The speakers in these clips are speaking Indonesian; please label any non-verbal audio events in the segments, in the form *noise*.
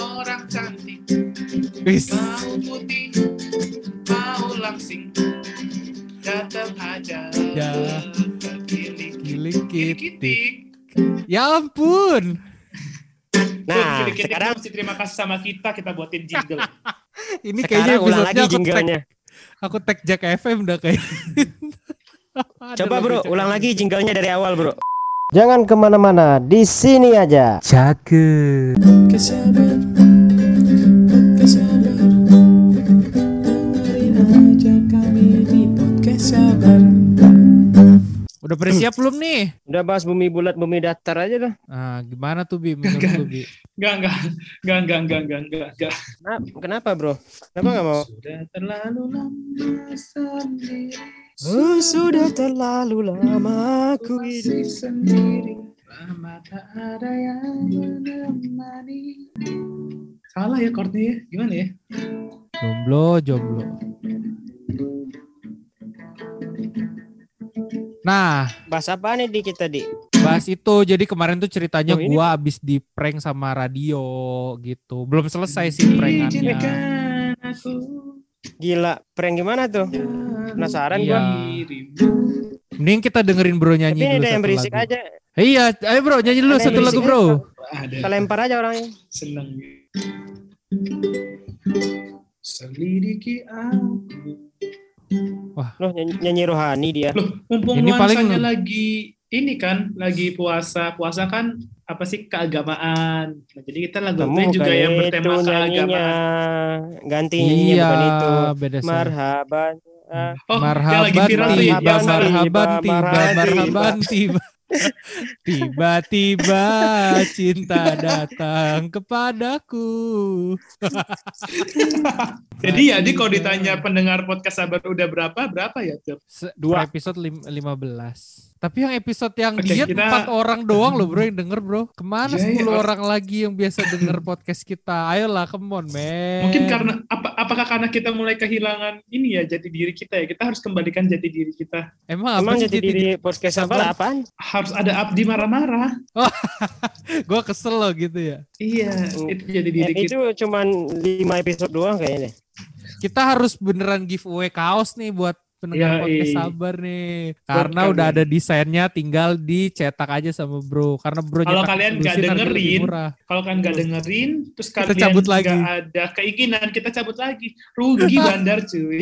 orang cantik Wis. mau putih mau langsing tetap aja Ya. Kitik Ya ampun. Nah, Gilik kitik sekarang mesti terima kasih sama kita kita buatin jingle *laughs* Ini kayaknya sekarang ulang episode lagi jinglenya. aku tag Jack FM dah kayak. *laughs* Coba bro, ulang lagi jinglenya dari awal bro. Jangan ke mana-mana, di sini aja. Cakep. kesabar kesabar dengerin aja kami di podcast sabar Udah pada siap belum nih? Udah bahas bumi bulat, bumi datar aja dah. Ah, gimana tuh Bi? Menurut lu, Bi? Enggak, enggak, enggak, enggak, enggak, enggak, enggak, enggak. Kenapa, kenapa bro? Kenapa nggak mau? Sudah terlalu lama sendiri. Oh, sudah terlalu lama aku Masih sendiri. Lama tak ada yang menemani. Salah ya chordnya ya? Gimana ya? Jomblo, jomblo. Nah, Bahas apa nih di kita di? bahas itu. Jadi kemarin tuh ceritanya Oh, ini- gua abis di prank sama radio gitu. Belum selesai sih prankannya. Aku Gila, prank gimana tuh? Penasaran Iya. gua. Mending kita dengerin bro Tapi nyanyi ini dulu ada yang berisik lagu. aja. Iya, ayo bro nyanyi dulu Ada satu lagu bro. Kita lempar aja orangnya. Senang. Selidiki aku. Loh, nyanyi, nyanyi rohani dia. Loh, mumpung Ini paling- lagi ini kan, lagi puasa. Puasa kan apa sih keagamaan. Nah, jadi kita lagu Kamu juga yang itu bertema nyanyinya. keagamaan. Ganti nyanyinya Iya, bukan itu. beda. Marhaban. Oh, yang Marhaban lagi viral tuh ya. tiba, yang Marhaban, sekarang. marhaban tiba, tiba, marhaban, marhaban tiba. Tiba-tiba cinta datang kepadaku. Jadi ya, di kalau ditanya pendengar podcast sabar udah berapa, berapa ya? Dua. episode lim- 15. Tapi yang episode yang Oke, diet kita- empat orang doang loh bro yang denger bro. Ke mana Iya, 10 iya. orang lagi yang biasa denger podcast kita? Ayolah, come on man. Mungkin karena apa, apakah karena kita mulai kehilangan ini ya jati diri kita ya? Kita harus kembalikan jati diri kita. Emang, Emang apa sih jadi diri podcast apa apaan? Harus ada Abdi marah-marah. *laughs* Gue kesel loh gitu ya. Iya, Hmm. itu jadi diri Eh, kita. itu cuman 5 episode doang kayaknya. Kita harus beneran giveaway kaos nih buat pendengar Ya, podcast sabar nih. Karena kalian. udah ada desainnya tinggal dicetak aja sama bro. Karena bro Kalau kalian nggak dengerin. Kalau kan nggak dengerin, terus Kita kalian cabut nggak lagi. ada keinginan, kita cabut lagi. Rugi *laughs* bandar cuy.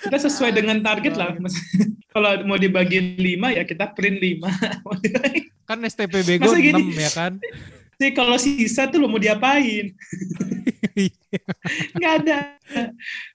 kita sesuai dengan target lah. Mas- *laughs* Kalau mau dibagi lima ya kita print lima. Kan STP Bego Masa 6 gini? ya kan. Sih kalau sisa tuh lo mau diapain? Nggak ada.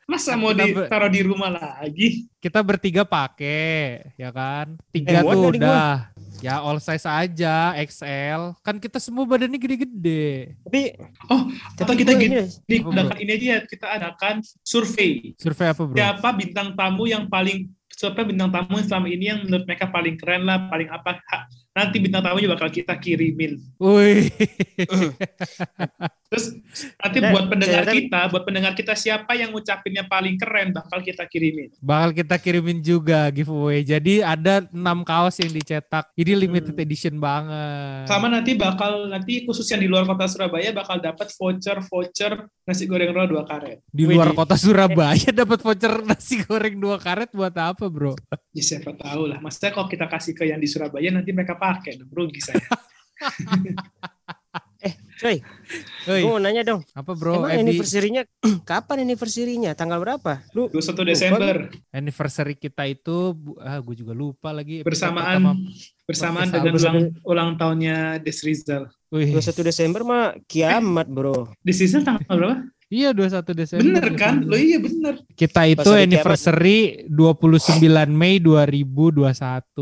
Masa mau Kita ditaruh di rumah lagi? Kita bertiga pakai ya kan. Tiga Eh, tuh udah. Ya all size aja, XL. Kan kita semua badannya gede-gede. Tapi Oh, atau kita gua gini, ini, adakan aja, kita adakan survei. Survei apa bro? Siapa bintang tamu yang paling siapa bintang tamu yang selama ini yang menurut mereka paling keren lah, paling apa? Ha, nanti bintang tamunya bakal kita kirimin. Wih. *laughs* Terus nanti Dan- buat pendengar dan- kita, buat pendengar kita siapa yang ngucapinnya paling keren bakal kita kirimin. Bakal kita kirimin juga giveaway. Jadi ada 6 kaos yang dicetak. Ini limited Hmm. edition banget. Sama nanti bakal nanti khusus yang di luar kota Surabaya bakal dapat voucher voucher nasi goreng roll dua karet. Di luar Widih. kota Surabaya *laughs* dapat voucher nasi goreng dua karet buat apa, Bro? Ya siapa tahu lah. Maksudnya kalau kita kasih ke yang di Surabaya nanti mereka pakai, rugi saya. *laughs* coy, Hei, gua mau nanya dong. apa, Bro? Emang anniversary-nya *clears throat* kapan anniversary-nya? Tanggal berapa? Lu 21 Desember anniversary kita itu ah gue juga lupa lagi. bersamaan pertama. bersamaan Podcast dengan ulang, ulang tahunnya Des Rizal. Wih, 21 Desember mah kiamat, Bro. Des Rizal tanggal berapa? Iya 21 Desember. Bener kan? Lo iya bener. Kita itu Pas anniversary 29 Mei 2021.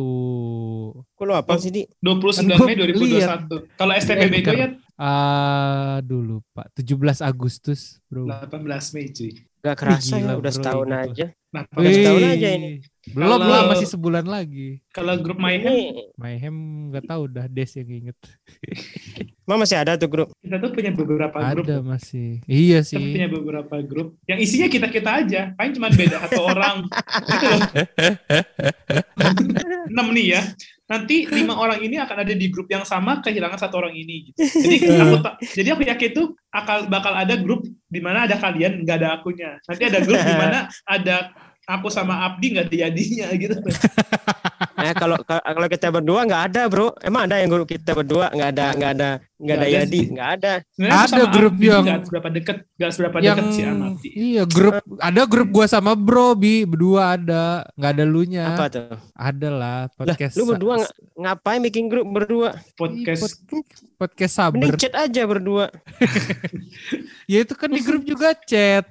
Kok lu apa sih, Di? 29 Kan Mei gua 2021. Kalau STP Eh, Bego bentar. ya Ah, dulu Pak, 17 Agustus, Bro. 18 Mei cuy. Gak kerasa Gila, ya, udah bro, setahun ini, aja. Nah, Udah setahun aja ini. Belum Kalau- lah, masih sebulan lagi. kalau grup Mayhem Mayhem nggak tahu dah Des yang inget. *laughs* mah masih ada tuh grup. kita tuh punya beberapa grup. Ada masih. Iya Kita sih. punya beberapa grup yang isinya kita-kita aja. Paling cuma beda satu *laughs* orang. Gitu. 6 nih ya. nanti lima orang ini akan ada di grup yang sama kehilangan satu orang ini gitu. Jadi *laughs* aku ta- jadi aku yakin tuh akal bakal ada grup di mana ada kalian nggak ada akunya. Nanti ada grup di mana ada aku sama Abdi nggak jadinya gitu. *laughs* Eh kalau kalau kita berdua nggak ada bro. Emang ada yang grup kita berdua nggak ada nggak ada nggak ada Yadi sih. nggak ada. Sebenarnya Ada grup Abdi yang- nggak seberapa deket nggak seberapa yang deket sih sama Abdi. iya grup ada grup gua sama bro bi berdua ada nggak ada lu nya Apa tuh? ada lah Lah, podcast lu berdua ng- ngapain bikin grup berdua? Podcast podcast Mending saber chat aja berdua. *laughs* ya itu kan di grup juga chat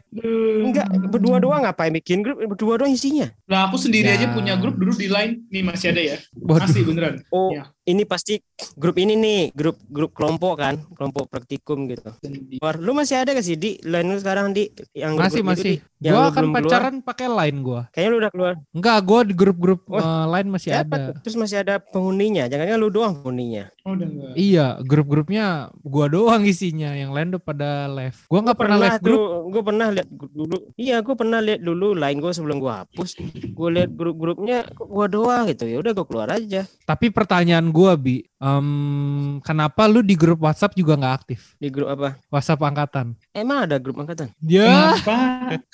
Enggak, berdua doang ngapain bikin grup? Berdua doang isinya. Lah aku sendiri Ya. aja punya grup dulu di line nih masih ada ya. Waduh. Asli beneran. Oh, Ya. Ini pasti grup ini nih, grup grup kelompok kan, kelompok praktikum gitu. War, lu masih ada gak sih di line lu sekarang di yang grup-grup masih itu, masih Di? Yang gua kan keluar? pacaran pakai line gua Kayaknya lu udah keluar. enggak gua di grup-grup Wah, eh, lain masih ada tuh? Terus masih ada penghuninya. Jangan-jangan lu doang penghuninya. Oh, udah enggak. Iya, grup-grupnya gua doang isinya, yang lain udah pada live. Gua nggak pernah live grup. Gue pernah lihat grup dulu. Iya, gue pernah lihat dulu line gue sebelum gue hapus. Gue lihat grup-grupnya kok gue doang gitu. Ya udah gue keluar aja Tapi pertanyaan gua bi, em, kenapa lu di grup WhatsApp juga nggak aktif? di grup apa? WhatsApp angkatan? Emang ada grup angkatan? Ya, Kenapa?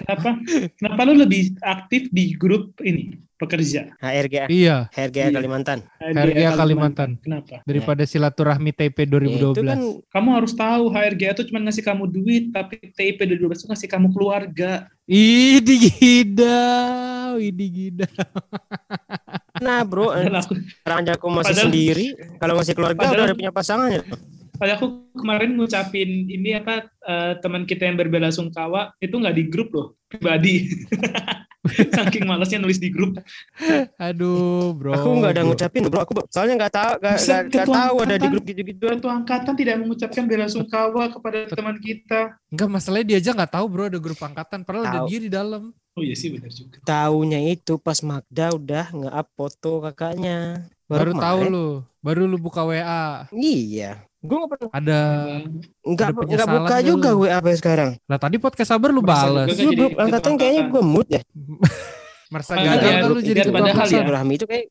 Kenapa? Kenapa lu lebih aktif di grup ini pekerja? HRGA. iya. HRGA Iya. Kalimantan. HRGA Kalimantan. Kenapa? Daripada silaturahmi TP Ya, itu 2012. kan Kamu harus tahu HRGA itu cuma ngasih kamu duit, tapi TIP 2012 itu ngasih kamu keluarga. Idi gidau, idi gidau. *laughs* Nah bro, aku, sekarang aja aku masih Padahal- sendiri. Kalau masih keluarga Padahal- udah ada punya pasangan ya. padahal aku kemarin ngucapin ini apa eh, teman kita yang berbela sungkawa itu nggak di grup loh, pribadi. *laughs* *laughs* Saking malesnya nulis di grup. Aduh, bro. aku nggak ada bro. ngucapin bro. Aku soalnya nggak tahu nggak tahu ada di grup gitu-gitu. Ketua angkatan tidak mengucapkan bela sungkawa kepada teman kita. Enggak, masalahnya dia aja nggak tahu, bro, ada grup angkatan. Padahal ada Tahu. dia di dalam. Oh iya sih benar juga. Taunya itu pas Magda udah nge-up foto kakaknya. Baru, tahu kemarin. lu. Baru lu buka WA. Iya. Gue nggak pernah Ada nggak Ada nggak buka penyesalan juga. WA sampai sekarang. Lah tadi podcast sabar lu balas. juga Lu grup angkatan kayaknya gue mood ya. *laughs* Merasa Padahal gagal lu jadi padahal ya. Rahmi itu kayak.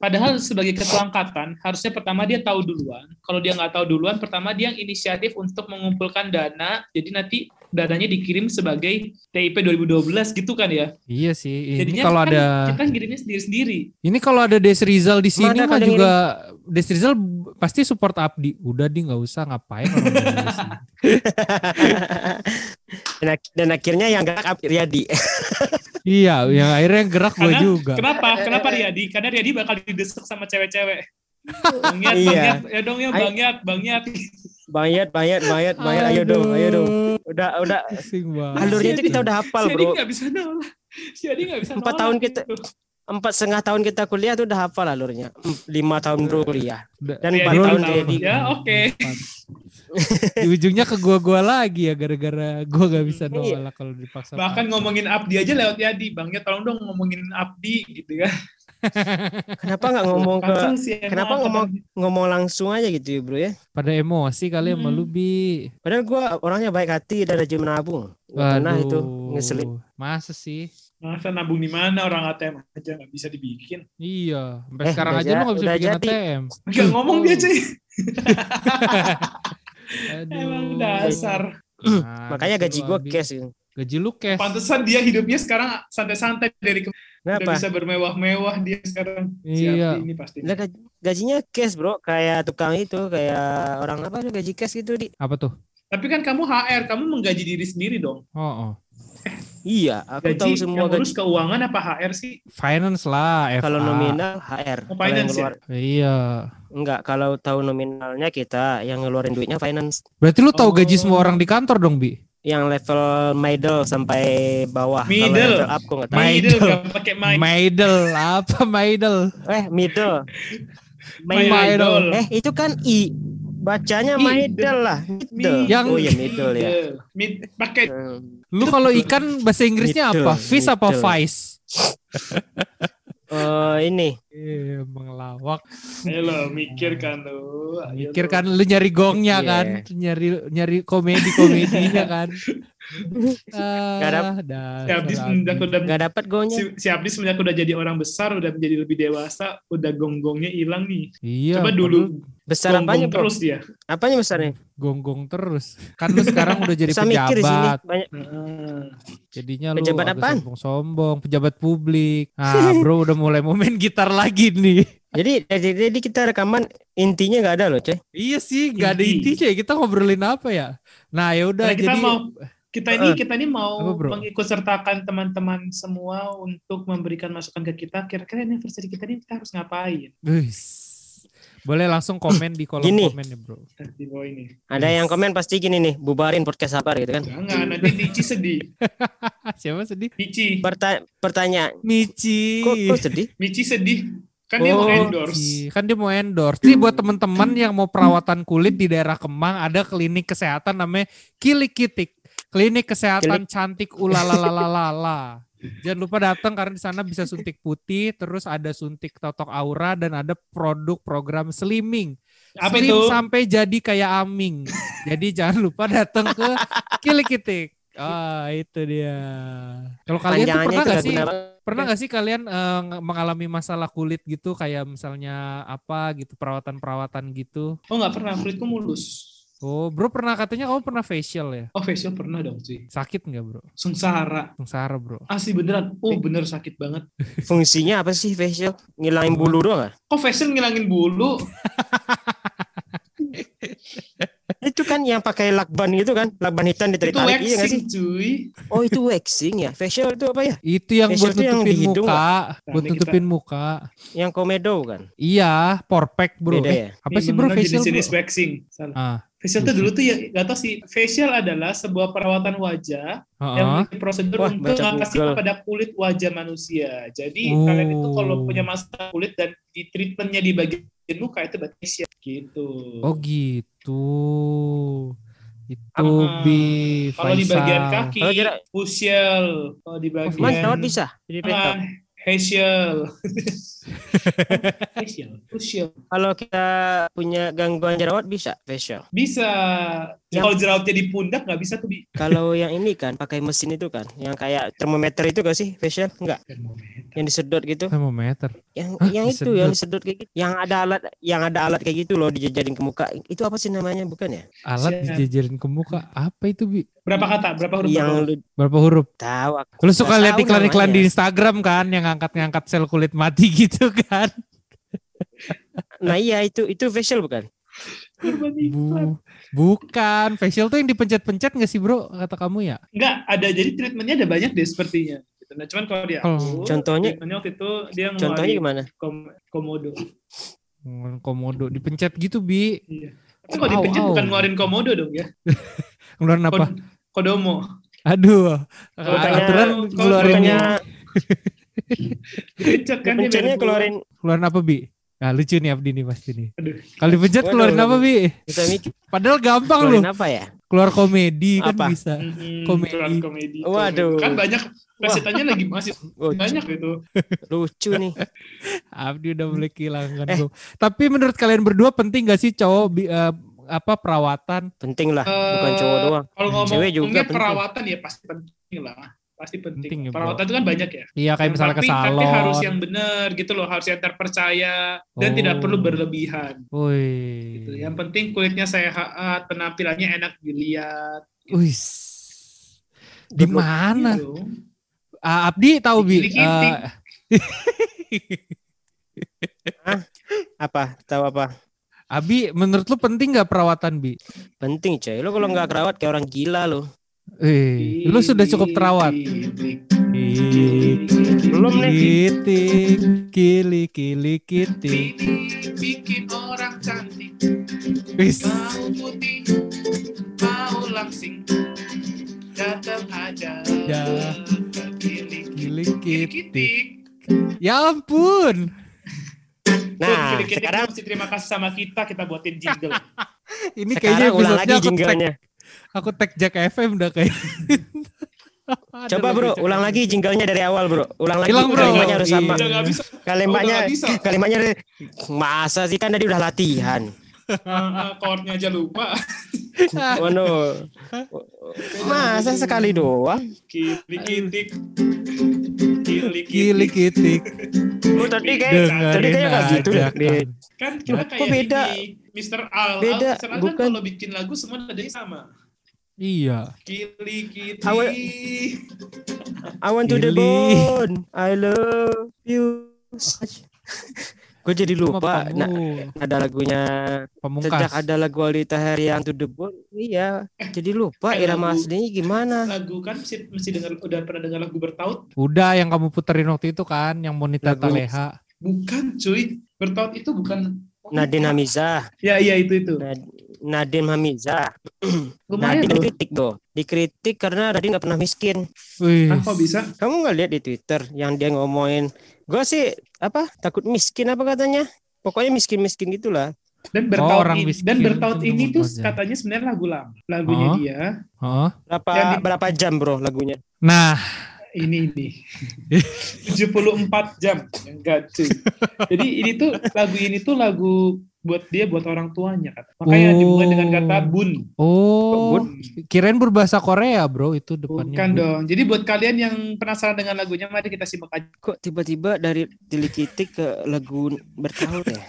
Padahal sebagai ketua angkatan, harusnya pertama dia tahu duluan. Kalau dia nggak tahu duluan, pertama dia yang inisiatif untuk mengumpulkan dana. Jadi nanti dananya dikirim sebagai TIP 2012 gitu kan ya. Iya sih. Ini Jadinya kalau kan ada kita ngirimnya sendiri-sendiri. ini kalau ada Des Rizal di sini Mana mah juga Des Rizal pasti support Abdi. Udah di nggak usah ngapain *laughs* dan, ak- dan akhirnya yang gerak Riyadi. *laughs* Iya, yang akhirnya yang gerak gue juga. Kenapa? Kenapa Riyadi? Karena Riyadi bakal didesek sama cewek-cewek. Bang Yat, Iya. Bang Yat, ya dong ya Ayo. Bang Yat, Bang Yat. Ayo dong, ayo dong. Udah, udah. Alurnya itu kita udah hafal Si Adi bro. nggak bisa nolak. Si Adi nggak bisa Empat nolak tahun kita- gitu. Empat setengah tahun kita kuliah tuh udah hafal alurnya. Lima tahun bro kuliah. Dan Riyadi empat tahu tahun tahu. Riyadi. Ya oke. *laughs* Di ujungnya ke gua-gua lagi ya gara-gara gua gak bisa Iya. nolak kalau dipaksa. Bahkan ngomongin Abdi aja lewat Yadi. Bang Yat tolong dong ngomongin Abdi gitu kan. *laughs* Kenapa nggak ngomong ke si kenapa ngomong ngomong langsung aja gitu ya bro ya? pada emosi kali Hmm. lu bi. Padahal gua orangnya baik hati dan rajin menabung. Nggak pernah itu ngeselin. Masa sih? Masa nabung di mana orang ATM aja nggak bisa dibikin. Iya, sampai Eh, sekarang aja lu ja- gak bisa bikin jadi. ATM. Gak ngomong dia cuy. Aduh. Emang dasar. Nah, Makanya gitu gaji Abi. cash. Gaji lu cash. Pantesan dia hidupnya sekarang santai-santai dari ke- udah Kenapa? bisa bermewah-mewah dia sekarang. Si Iya. Abdi ini pasti. Lah, gaj- gajinya cash bro, kayak tukang itu, kayak orang apa tuh gaji cash gitu di. Apa tuh? Tapi kan kamu HR, kamu menggaji diri sendiri dong. Oh, oh. Iya, aku Gaji tahu semua yang gaji. keuangan apa HR sih? Finance lah, FA. Kalau nominal HR. Oh, Kalau yang finance ya? Iya. enggak, kalau tahu nominalnya kita yang ngeluarin duitnya finance. Berarti lu tahu gaji Oh. semua orang di kantor dong, Bi? Yang level middle sampai bawah. Kalau Middle. level up kok nggak tahu. Middle. Middle gak pakai. Middle, apa middle? Eh, middle. My Middle. idol. Eh, itu kan I. Bacanya middle lah. Middle. Yang- Oh iya middle ya. Middle. Mid- pakai Hmm. Lu kalau ikan bahasa Inggrisnya Middle, apa? Fish apa vice? Eh, ini Iya, emang lawak. Ayo lo, mikir kan lu. Ayo Mikir lo. kan lu nyari gongnya Iya. kan, nyari nyari komedi komedinya kan. *laughs* Nggak Ah, Si dasar Abdi semenjak udah Nggak dapat golnya. si, si Abdi semenjak udah jadi orang besar, udah menjadi lebih dewasa, udah gonggongnya hilang nih. Iya. Coba dulu Besar apanya gonggong bro? terus dia. Apanya besarnya? gonggong terus. Kan lu sekarang udah jadi *laughs* Bisa mikir sini. pejabat. Banyak. Heeh. Jadinya lu Pejabat apaan? sombong-sombong, pejabat publik. Ah, *laughs* bro udah mulai mau main gitar lagi nih. *laughs* Jadi dari jadi kita rekaman intinya nggak ada loh, coy. Iya sih, nggak ada Inti. intinya. Kita ngobrolin apa ya? Nah, ya udah Karena kita jadi mau kita ini kita ini mau Apa, bro? mengikut sertakan teman-teman semua untuk memberikan masukan ke kita. Kira-kira anniversary kita ini kita harus ngapain? Wis. Boleh langsung komen di kolom Gini. komen ya, Bro. Di bawah ini. Ada yang komen pasti gini nih, bubarin podcast apa gitu kan. Jangan nanti Nici sedih. *laughs* Siapa sedih? Mici, Perta pertanyaan, Michi. kok, kok sedih? Mici sedih. Kan dia mau Oh, endorse. Michi. Kan dia mau endorse. Nih buat teman-teman yang mau perawatan kulit di daerah Kemang ada klinik kesehatan namanya Kilikitik. Klinik kesehatan cantik ulalalalala. Jangan lupa datang karena di sana bisa suntik putih, terus ada suntik totok aura dan ada produk program slimming. Apa Slim itu? sampai jadi kayak aming. Jadi jangan lupa datang ke Kilikitik. Ah, itu dia. Kalau kalian tuh pernah gak sih banget. Pernah gak sih kalian eh, nge- mengalami masalah kulit gitu kayak misalnya apa gitu perawatan-perawatan gitu? Oh nggak pernah, kulitku mulus. Oh, bro pernah katanya kamu pernah facial ya? Oh facial pernah dong sih. Sakit nggak bro? Sengsara. Sengsara bro. Asli beneran. Oh bener sakit banget. *laughs* Fungsinya apa sih facial? Ngilangin bulu doang ah? Kok facial ngilangin bulu? *laughs* Itu kan yang pakai lakban gitu kan, lakban hitam itu ditarik-tarik iya nggak sih? waxing cuy. Oh itu waxing ya, facial itu apa ya? Itu yang Facial buat yang nutupin di hidung, muka, buat Nah, ini nutupin muka. Yang komedo kan? Iya, porpek bro. Beda Eh, ya? apa Nih, sih bro facial jenis-jenis bro? waxing. Salah. Ah, Facial tuh dulu tuh ya *laughs* gak tau sih. Facial adalah sebuah perawatan wajah yang heeh. memiliki prosedur Wah, untuk mengatasi Google. pada kulit wajah manusia. Jadi Oh. kalian itu kalau punya masalah kulit dan di treatmentnya di bagian muka itu berarti facial gitu. Oh gitu. Itu Ah, bi Kalau di bagian kaki, Kalau kira- facial. Kalau di Mas bagian Dawat bisa jadi facial. *laughs* Facial. facial. Kalau kita punya gangguan jerawat bisa facial. Bisa. Yang- Kalau jerawatnya di pundak nggak bisa tuh di Kalau yang ini kan pakai mesin itu kan, yang kayak termometer itu gak sih facial? Enggak, yang disedot gitu. Termometer. Yang Hah, yang itu disedot? yang disedot kayak gitu. Yang ada alat yang ada alat kayak gitu loh dijajarin ke muka. Itu apa sih namanya bukan ya? Alat Siap. dijajarin ke muka. Apa itu bi? berapa kata? Berapa huruf? Yang berapa lu Berapa huruf? tahu aku. Lu suka lihat iklan-iklan di. Instagram kan yang ngangkat-ngangkat sel kulit mati gitu kan? Nah iya itu itu facial bukan? Bu, bukan. Facial tuh yang dipencet-pencet gak sih bro? Kata kamu ya? Enggak, ada jadi treatmentnya ada banyak deh sepertinya. Gitu. Nah, cuman kalau dia Oh. aku, Contohnya- waktu itu dia Contohnya gimana? kom- komodo. Hmm, Komodo dipencet gitu bi. Iya. Tapi kalau Au, dipencet bukan ngeluarin komodo dong ya. *laughs* Ngeluarin apa? Kod- kodomo. Aduh. Bukannya- Aturan kalau *laughs* kan pencetnya biar keluarin keluarin apa bi? Nah lucu nih Abdi nih pasti nih. Kalau dipencet Waduh, keluarin apa bi? mikir Padahal gampang loh. keluarin apa ya? Keluar komedi kan Apa? bisa. Mm-mm, Komedi. komedi. Waduh. Kan banyak pesertanya lagi masih banyak gitu. lucu nih. *laughs* Abdi udah mulai kehilangan bro. Tapi menurut kalian berdua penting gak sih cowok bi- eh, apa perawatan? Penting lah, bukan cowok Eh, doang. Kalau ngomong Cewek juga ngomongnya penting. perawatan ya pasti penting lah. Pasti penting. Penting ya, bro. perawatan itu kan banyak ya. Iya kayak misalnya ke tapi, salon. Tapi harus yang benar gitu loh, harus yang terpercaya dan Oh. tidak perlu berlebihan. Wih. Gitu. Yang penting kulitnya sehat, penampilannya enak dilihat. Wih. Di mana? Gitu. Ah, Abdi tahu bi? Eh, Apa? Tahu apa? Abi, menurut lu penting nggak perawatan bi? Penting coy. Lo kalau nggak kerawat kayak orang gila lo. Eh, lu sudah cukup terawat. Belum nih. Kitik, kili, kili, kitik. bikin orang cantik, Wis. mau putih, mau langsing, datang aja. Ya. Kilik, Kili, kilik, kitik. Ya ampun. Nah, Kilik, kitik sekarang mesti terima kasih sama kita, kita buatin jingle. *laughs* Ini kayaknya ulang lagi jinglenya. Aku tag Jack FM udah kayak. *laughs* Coba bro, ulang lagi jinglenya dari awal bro. Ulang lagi Hilang, bro. kalimatnya harus sama. Kalimatnya kalimatnya masa sih kan tadi udah latihan. Uh, chordnya aja lupa. *laughs* Oh no. Masa sekali doang? Kili kitik. Kili Kili kitik. kitik. Oh, tadi kayak tadi kayak nggak gitu deh. aja kan. Kita kayak beda? ini Mr. Al. Beda, Al. Al kan bukan. kalau bikin lagu semua nadanya sama. Iya. Kili kitik. Awe- I want to the bone. I love you. Gue jadi lupa. Nah, ada lagunya Pamungkas. sejak ada lagu Alita Herian to the bone. Iya, jadi lupa eh, irama lagu- aslinya gimana. Lagu kan mesti, mesti dengar udah pernah dengar lagu bertaut? Udah yang kamu puterin waktu itu kan, yang Monita Lagu- Taleha. Bukan cuy. Bertaut itu bukan Nadine Hamizah, Ya iya itu itu. Nad- Nadine Hamizah. *clears throat* Lumayan Nadine loh. dikritik doh. Dikritik karena Nadine nggak pernah miskin. Wih. Ah, kok bisa? Kamu nggak lihat di Twitter yang dia ngomongin, gue sih apa takut miskin apa katanya? Pokoknya miskin-miskin gitulah. Dan Oh, bertaut orang ini, miskin dan bertaut itu ini tuh aja. katanya sebenarnya lagu lama. Lagunya Oh. dia Heeh. Berapa Yang di- berapa jam bro lagunya? Nah, ini nih *laughs* 74 jam enggak cuy jadi ini tuh lagu ini tuh lagu buat dia buat orang tuanya kan makanya Oh. dimulai dengan kata bun oh, Bun. kirain berbahasa Korea, Bro, itu depannya. bukan Bun. dong jadi buat kalian yang penasaran dengan lagunya mari kita simak aja Kok tiba-tiba dari dilikitik ke lagu bertaut ya?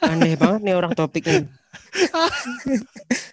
*laughs* Aneh banget nih orang topiknya. *laughs*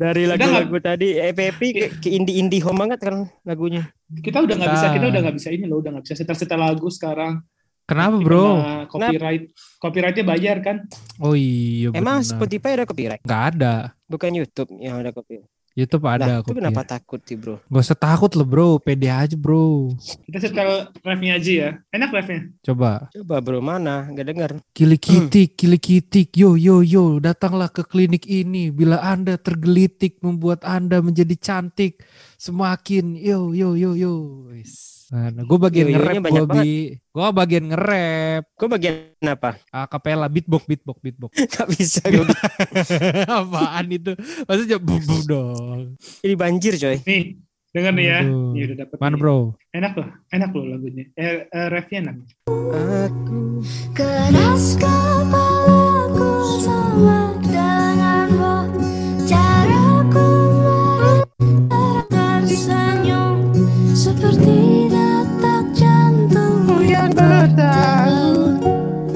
dari lagu-lagu tadi EPP ke, ke indie-indie home banget kan lagunya. kita udah nggak bisa Kita- udah nggak bisa ini loh udah nggak bisa setel-setel lagu sekarang Kenapa, Karena Bro? copyright copyrightnya bayar kan Oh iya, Emang benar. Spotify ada copyright? Nggak ada. Bukan YouTube yang ada copyright. YouTube ada kok. itu kenapa takut sih bro? Gak usah takut loh, Bro. Pede aja, Bro. kita setel refnya aja ya enak refnya Coba. Coba bro mana? Gak dengar. Kili kitik, kili kitik, yo yo yo, datanglah ke klinik ini bila Anda tergelitik membuat Anda menjadi cantik semakin yo yo yo yo. Wis. Nah, gue bagian nge-rap banyak gue bi. Gue bagian nge-rap. Gue bagian apa? Akapela beatbox beatbox beatbox. *laughs* Gak bisa gue. *laughs* Apaan itu? Maksudnya bum bum dong. Ini banjir coy. nih denger nih ya. Nih, udah dapet Mana nih. bro? enak loh enak loh lagunya eh, eh, refnya enak Aku Keras kepalaku sama tersenyum Seperti detak jantung yang berdebar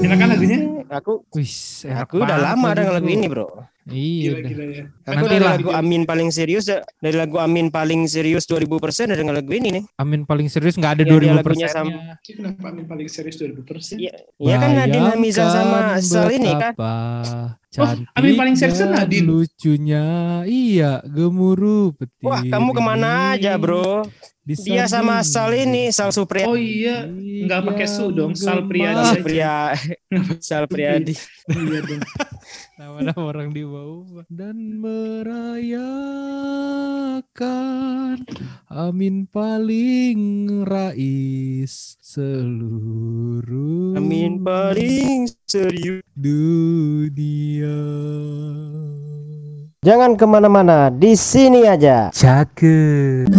enak kan lagunya? Aku Wis, enak aku udah lama dengan lagu ini bro. Iya. gila dah. gila ya Aku Nanti dari lagu Amin paling serius dari lagu Amin paling serius 2000% ada dengan lagu ini nih. Amin paling serius nggak ada dia 2000 lagunya persennya. Ini kenapa Amin paling serius 2000 persen Iya, iya kan Nadine Hamizah sama Sal ini kan. Oh, Amin paling serius kan Nadine. Lucunya, iya gemuruh peti. Wah, kamu ke mana aja bro? Dia sama Sal ini, Sal Supriyadi. oh iya nggak pakai su dong, Sal Priadi Sal aja. Pria, Sal Priadi. iya dong Nama-nama orang di bawah dan merayakan Amin paling rais seluruh Amin paling serius. dunia. Jangan ke mana-mana, di sini aja. Cakep.